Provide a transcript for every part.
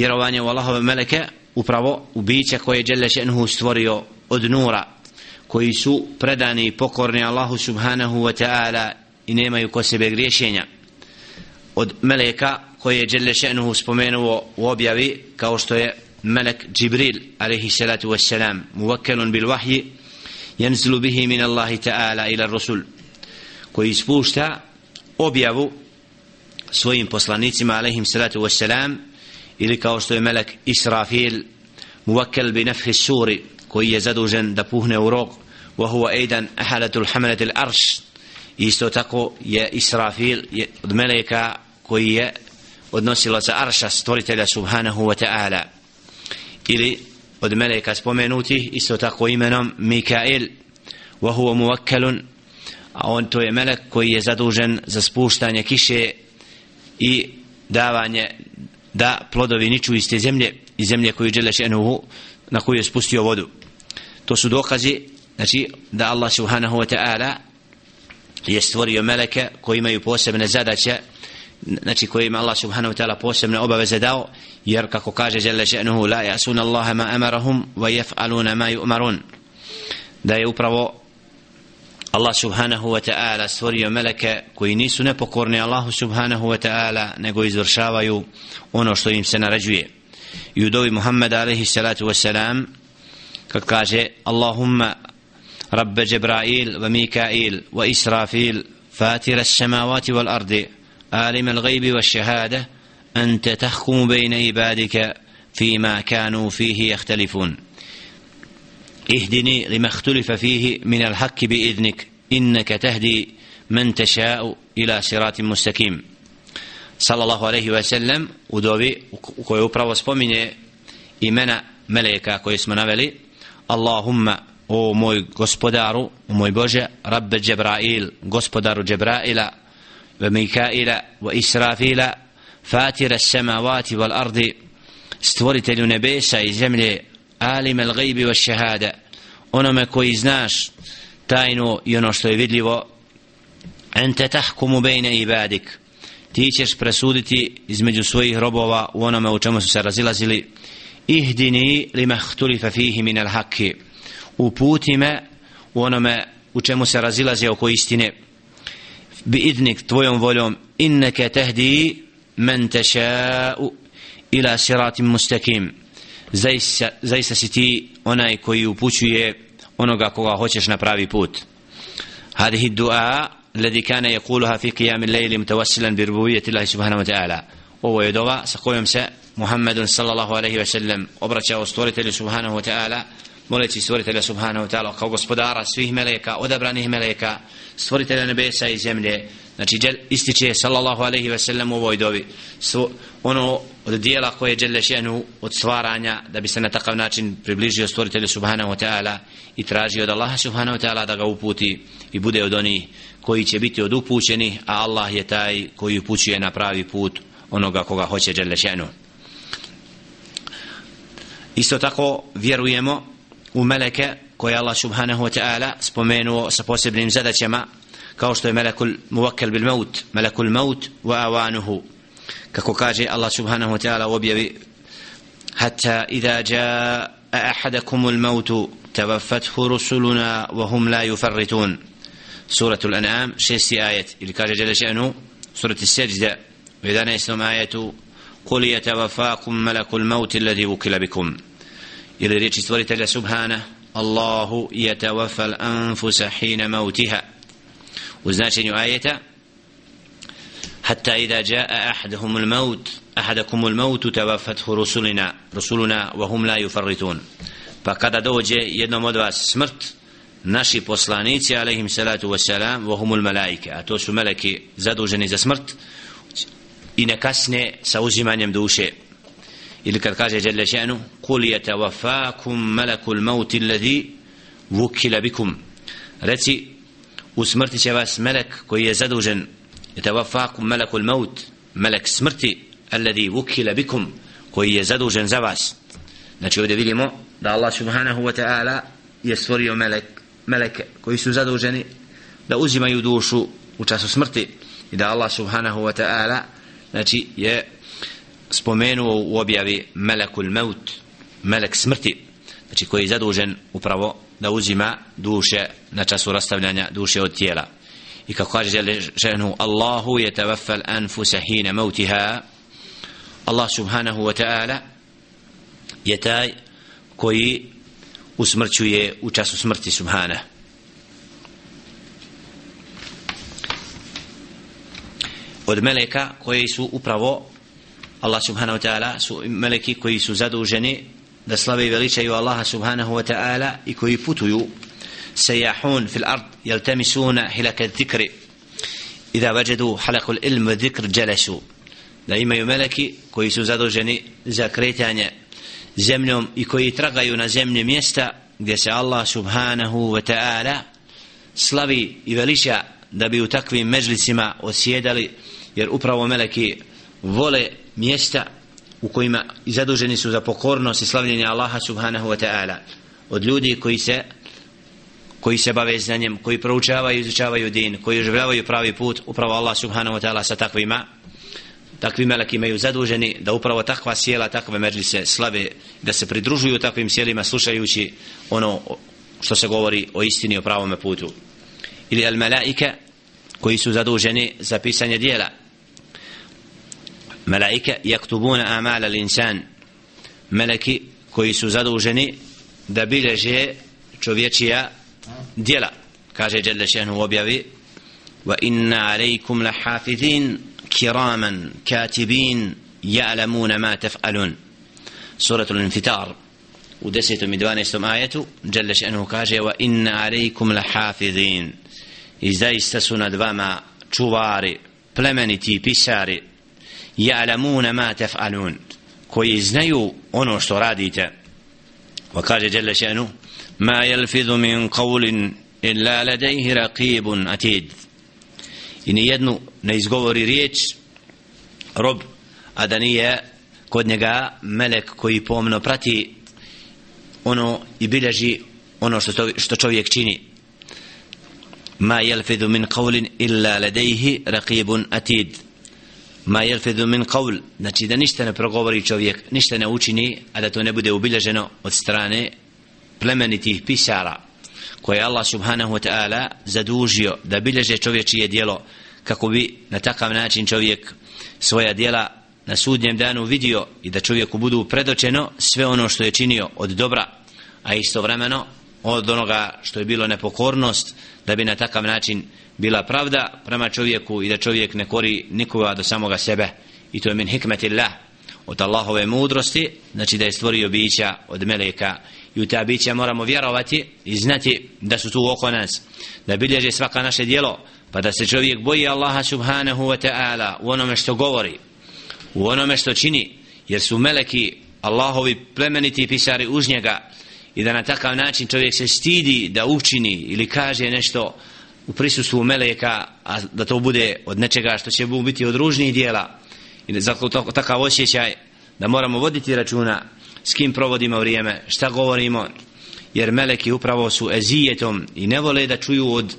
vjerovanje u Allahove meleke upravo u bića koje je Đele Šenhu stvorio od nura koji su predani i pokorni Allahu subhanahu wa ta'ala i nemaju ko sebe griješenja. Od meleka koje je Đele Šenhu spomenuo u objavi kao što je melek Džibril alaihi salatu wassalam muvakkelun bil vahji yanzilu bihi min Allahi ta'ala ila rasul koji spušta objavu svojim poslanicima alaihim salatu wassalam ili kao što je melek Israfil muvakkel bi nefhi suri koji je zadužen da puhne u rog wa huwa aidan ahalatul hamalat al isto tako je Israfil je od meleka koji je odnosila za arša stvoritelja subhanahu wa ta'ala. Ili od meleka spomenuti isto tako imenom Mikael wa huwa muwakkalun a on to je melek koji je zadužen za spuštanje kiše i davanje da plodovi niču iz te zemlje iz zemlje koju žele šenuhu na koju je spustio vodu. To su dokazi znači da Allah subhanahu wa ta'ala je stvorio meleke koji imaju posebne zadaće znači koji ima Allah subhanahu wa ta'ala posebne obaveze dao jer kako kaže žele še'nuhu la jasuna Allahe ma amarahum wa jef'aluna ma yu'marun. Da je upravo Allah subhanahu wa ta'ala stvorio meleke koji nisu nepokorni Allahu subhanahu wa ta'ala nego izvršavaju ono što im se naređuje i u dovi Muhammeda alaihi salatu wa salam kad kaže Allahumma رب جبرائيل وميكائيل وإسرافيل فاتر السماوات والأرض عالم الغيب والشهادة أنت تحكم بين عبادك فيما كانوا فيه يختلفون اهدني لما اختلف فيه من الحق بإذنك إنك تهدي من تشاء إلى صراط مستقيم صلى الله عليه وسلم ودوبي koji upravo spominje imena meleka koje smo naveli Allahumma o moj gospodaru o moj Bože Rabbe Džebrail gospodaru Džebraila ve Mikaila ve Israfila fatira samavati wal ardi stvoritelju nebesa i zemlje alim al gajbi wa šehada onome koji znaš tajnu i ono što je vidljivo ente tahkumu bejne ibadik. Ti ćeš presuditi između svojih robova u onome u čemu su se razilazili. Ihdini li mahtulifa fihi min al haki uputi me u onome u čemu se razilaze oko istine. Bi idnik tvojom voljom inneke tehdi men teša'u ila siratim mustakim zaista, zaista si ti onaj koji upućuje onoga koga hoćeš na pravi put هذه الدعاء الذي كان يقولها في قيام الليل متوسلا بربوبية الله سبحانه وتعالى ovo je dova sa kojom se Muhammedun sallallahu alaihi ve sellem obraćao stvoritelju subhanahu wa ta'ala moleći stvoritelja subhanahu wa ta'ala kao gospodara svih meleka, odabranih meleka stvoritelja nebesa i zemlje. Znači džel, ističe sallallahu alaihi ve sellem u ovoj dovi Svo, ono od dijela koje je dželle šenu od stvaranja da bi se na takav način približio stvoritelju subhanahu wa ta'ala i tražio od Allaha subhanahu wa ta'ala da ga uputi i bude od onih koji će biti od upućeni a Allah je taj koji upućuje na pravi put onoga koga hoće dželle šenu. Isto tako vjerujemo وملك كوي الله سبحانه وتعالى سبومينو سبوسيب لمزادة يما كوشتو ملك الموكل بالموت ملك الموت وآوانه ككوكاجي الله سبحانه وتعالى وبيبي حتى إذا جاء أحدكم الموت توفته رسلنا وهم لا يفرتون سورة الأنعام شيستي آية اللي كاجي جل شأنه سورة السجدة وإذا نيسلم آية قل يتوفاكم ملك الموت الذي وكل بكم إلى ريتش سورة سبحانه الله يتوفى الأنفس حين موتها وزناشن آية حتى إذا جاء أحدهم الموت أحدكم الموت توفته رسلنا رسلنا وهم لا يفرطون فقد دوجه jednom od vas smrt naši poslanici alaihim salatu wassalam wa humul malaike a to su meleki zaduženi za smrt i ne kasne sa uzimanjem duše ili kad kaže Jelle še'nu kul yatawaffakum malakul maut alladhi wukila bikum. Reci u smrti će vas melek koji je zadužen. Yatawaffakum malakul maut melek smrti alladhi wukila bikum koji je zadužen za vas. Znači ovdje vidimo da Allah subhanahu wa ta'ala je stvorio melek meleke koji su zaduženi da uzimaju dušu u času smrti i da Allah subhanahu wa ta'ala znači je spomenuo u objavi melekul maut melek smrti znači koji je zadužen upravo da uzima duše na času rastavljanja duše od tijela. I kako kaže ženu Allahu je tavaffal anfusa hina mautiha Allah subhanahu wa ta'ala je taj koji usmrćuje u času smrti subhana od meleka koji su upravo Allah subhanahu wa ta'ala su meleki koji su zaduženi da slave i veličaju Allaha subhanahu wa ta'ala i koji putuju. Sejahun fil ard jel temisuna hilaka zikri idha vajadu halakul ilm zikr jalesu. Da imaju meleki koji su zaduženi za kretanje zemljom i koji tragaju na zemlje mjesta gdje se Allah subhanahu wa ta'ala slavi i veliča da bi u takvim mežlicima osjedali jer upravo meleki vole mjesta u kojima zaduženi su za pokornost i slavljenje Allaha subhanahu wa ta'ala od ljudi koji se koji se bave znanjem, koji proučavaju i izučavaju din, koji oživljavaju pravi put, upravo Allah subhanahu wa ta'ala sa takvima, takvi meleki imaju zaduženi da upravo takva sjela, takve međlise slave, da se pridružuju takvim sjelima slušajući ono što se govori o istini o pravome putu. Ili al malaike koji su zaduženi za pisanje dijela. Malaike jaktubuna amala l'insan. Meleki koji su zaduženi da bileže čovječija dijela kaže Jelle šehnu u objavi wa inna alaikum lahafidhin kiraman katibin ja'lamuna ma taf'alun suratul infitar u desetom i dvanestom ajetu Jelle šehnu kaže wa inna alaikum lahafidhin i zaista su nad vama čuvari plemeniti pisari يعلمون ما تفعلون koji znaju ono što radite. Wa kaže jalla še'nu ma jelfidhu min qavlin illa ladejhi raqibun atid. I ni ne izgovori riječ rob a da nije kod njega melek koji pomno prati ono i bilježi ono što, to, što čovjek čini. Ma jelfidhu min qavlin illa ladejhi raqibun atid ma jelfidu min qavl. Znači da ništa ne progovori čovjek ništa ne učini a da to ne bude ubilježeno od strane plemenitih pisara koje Allah subhanahu wa ta'ala zadužio da bilježe čovječije dijelo kako bi na takav način čovjek svoja dijela na sudnjem danu vidio i da čovjeku budu predočeno sve ono što je činio od dobra a istovremeno od onoga što je bilo nepokornost da bi na takav način bila pravda prema čovjeku i da čovjek ne kori nikoga do samoga sebe. I to je min hikmetillah od Allahove mudrosti znači da je stvorio bića od meleka. I u ta bića moramo vjerovati i znati da su tu oko nas da bilježe svaka naše dijelo pa da se čovjek boji Allaha subhanahu wa ta'ala u onome što govori u onome što čini jer su meleki Allahovi plemeniti pisari uz njega i da na takav način čovjek se stidi da učini ili kaže nešto u prisustvu meleka a da to bude od nečega što će biti od ružnih dijela. I zato takav osjećaj da moramo voditi računa s kim provodimo vrijeme, šta govorimo, jer meleki upravo su ezijetom i ne vole da čuju od,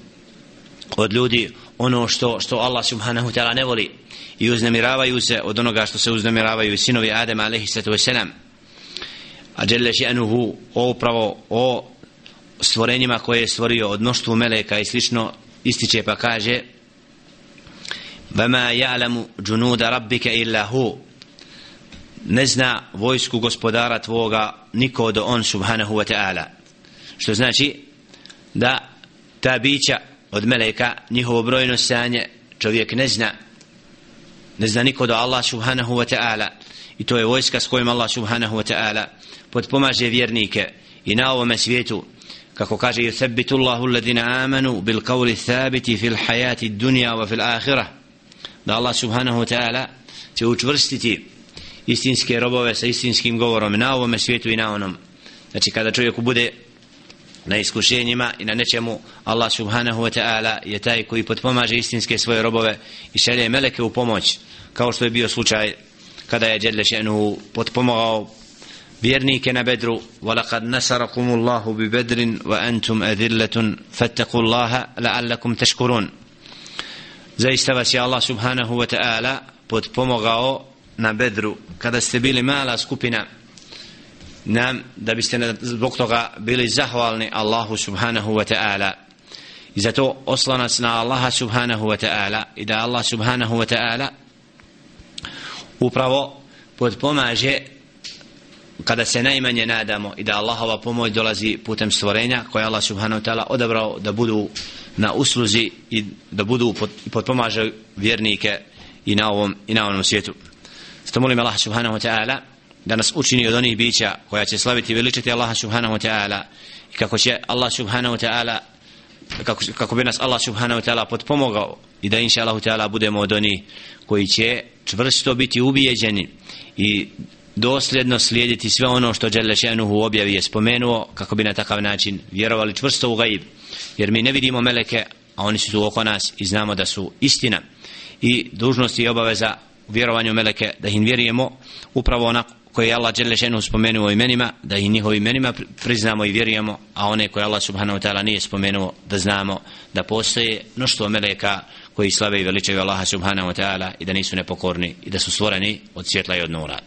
od ljudi ono što, što Allah subhanahu ta'ala ne voli. I uznemiravaju se od onoga što se uznemiravaju sinovi Adema alaihi sallatu wasalam a dželle šanuhu o upravo o stvorenjima koje je stvorio od mnoštvu meleka i slično ističe pa kaže bama ya'lamu junuda rabbika illa hu. Ne zna vojsku gospodara tvoga niko do on subhanahu wa ta'ala. Što znači da ta bića od meleka njihovo brojno stanje čovjek ne zna ne zna niko do Allah subhanahu wa ta'ala. I to je vojska s kojim Allah subhanahu wa ta'ala podpomaže vjernike. I na ovome svijetu kako kaže yuthabbitu Allahu alladhina amanu bil qawli thabiti fil hayati dunya wa fil akhirah. Da Allah subhanahu wa ta'ala će učvrstiti istinske robove sa istinskim govorom na ovome svijetu i na onom. Znači kada čovjek bude na iskušenjima i na nečemu Allah subhanahu wa ta'ala je taj koji potpomaže istinske svoje robove i šalje meleke u pomoć kao što je bio slučaj kada je Đedle še'nu potpomogao vjernike na bedru. وَلَقَدْ نَسَرَكُمُ اللَّهُ bi وَأَنْتُمْ wa antum اللَّهَ لَعَلَّكُمْ تَشْكُرُونَ la'allakum zaista vas je Allah subhanahu wa ta'ala potpomogao na bedru. Kada ste bili mala skupina nam da biste zbog toga bili zahvalni Allahu subhanahu wa ta'ala i zato oslanac na Allaha subhanahu wa ta'ala i da Allah subhanahu wa ta'ala upravo podpomaže kada se najmanje nadamo i da Allahova pomoć dolazi putem stvorenja koje Allah subhanahu wa ta'ala odabrao da budu na usluzi i da budu podpomaže vjernike i na ovom i na ovom svijetu. Zato molim Allah subhanahu wa ta'ala da nas učini od onih bića koja će slaviti i veličiti Allaha subhanahu wa ta'ala i kako će Allah subhanahu wa ta'ala kako, kako bi nas Allah subhanahu wa ta'ala potpomogao i da inša Allahu ta'ala budemo od onih koji će čvrsto biti ubijeđeni i dosljedno slijediti sve ono što Đelešenuhu objavi je spomenuo kako bi na takav način vjerovali čvrsto u gaib jer mi ne vidimo meleke a oni su tu oko nas i znamo da su istina. I dužnost i obaveza u vjerovanju meleke da im vjerujemo upravo onako koje je Allah dželle šenu spomenuo imenima da i njihovi imenima priznamo i vjerujemo a one koje Allah subhanahu wa ta'ala nije spomenuo da znamo da postoje mnoštvo meleka koji slave i veličaju Allaha subhanahu wa ta'ala i da nisu nepokorni i da su stvoreni od svjetla i od nura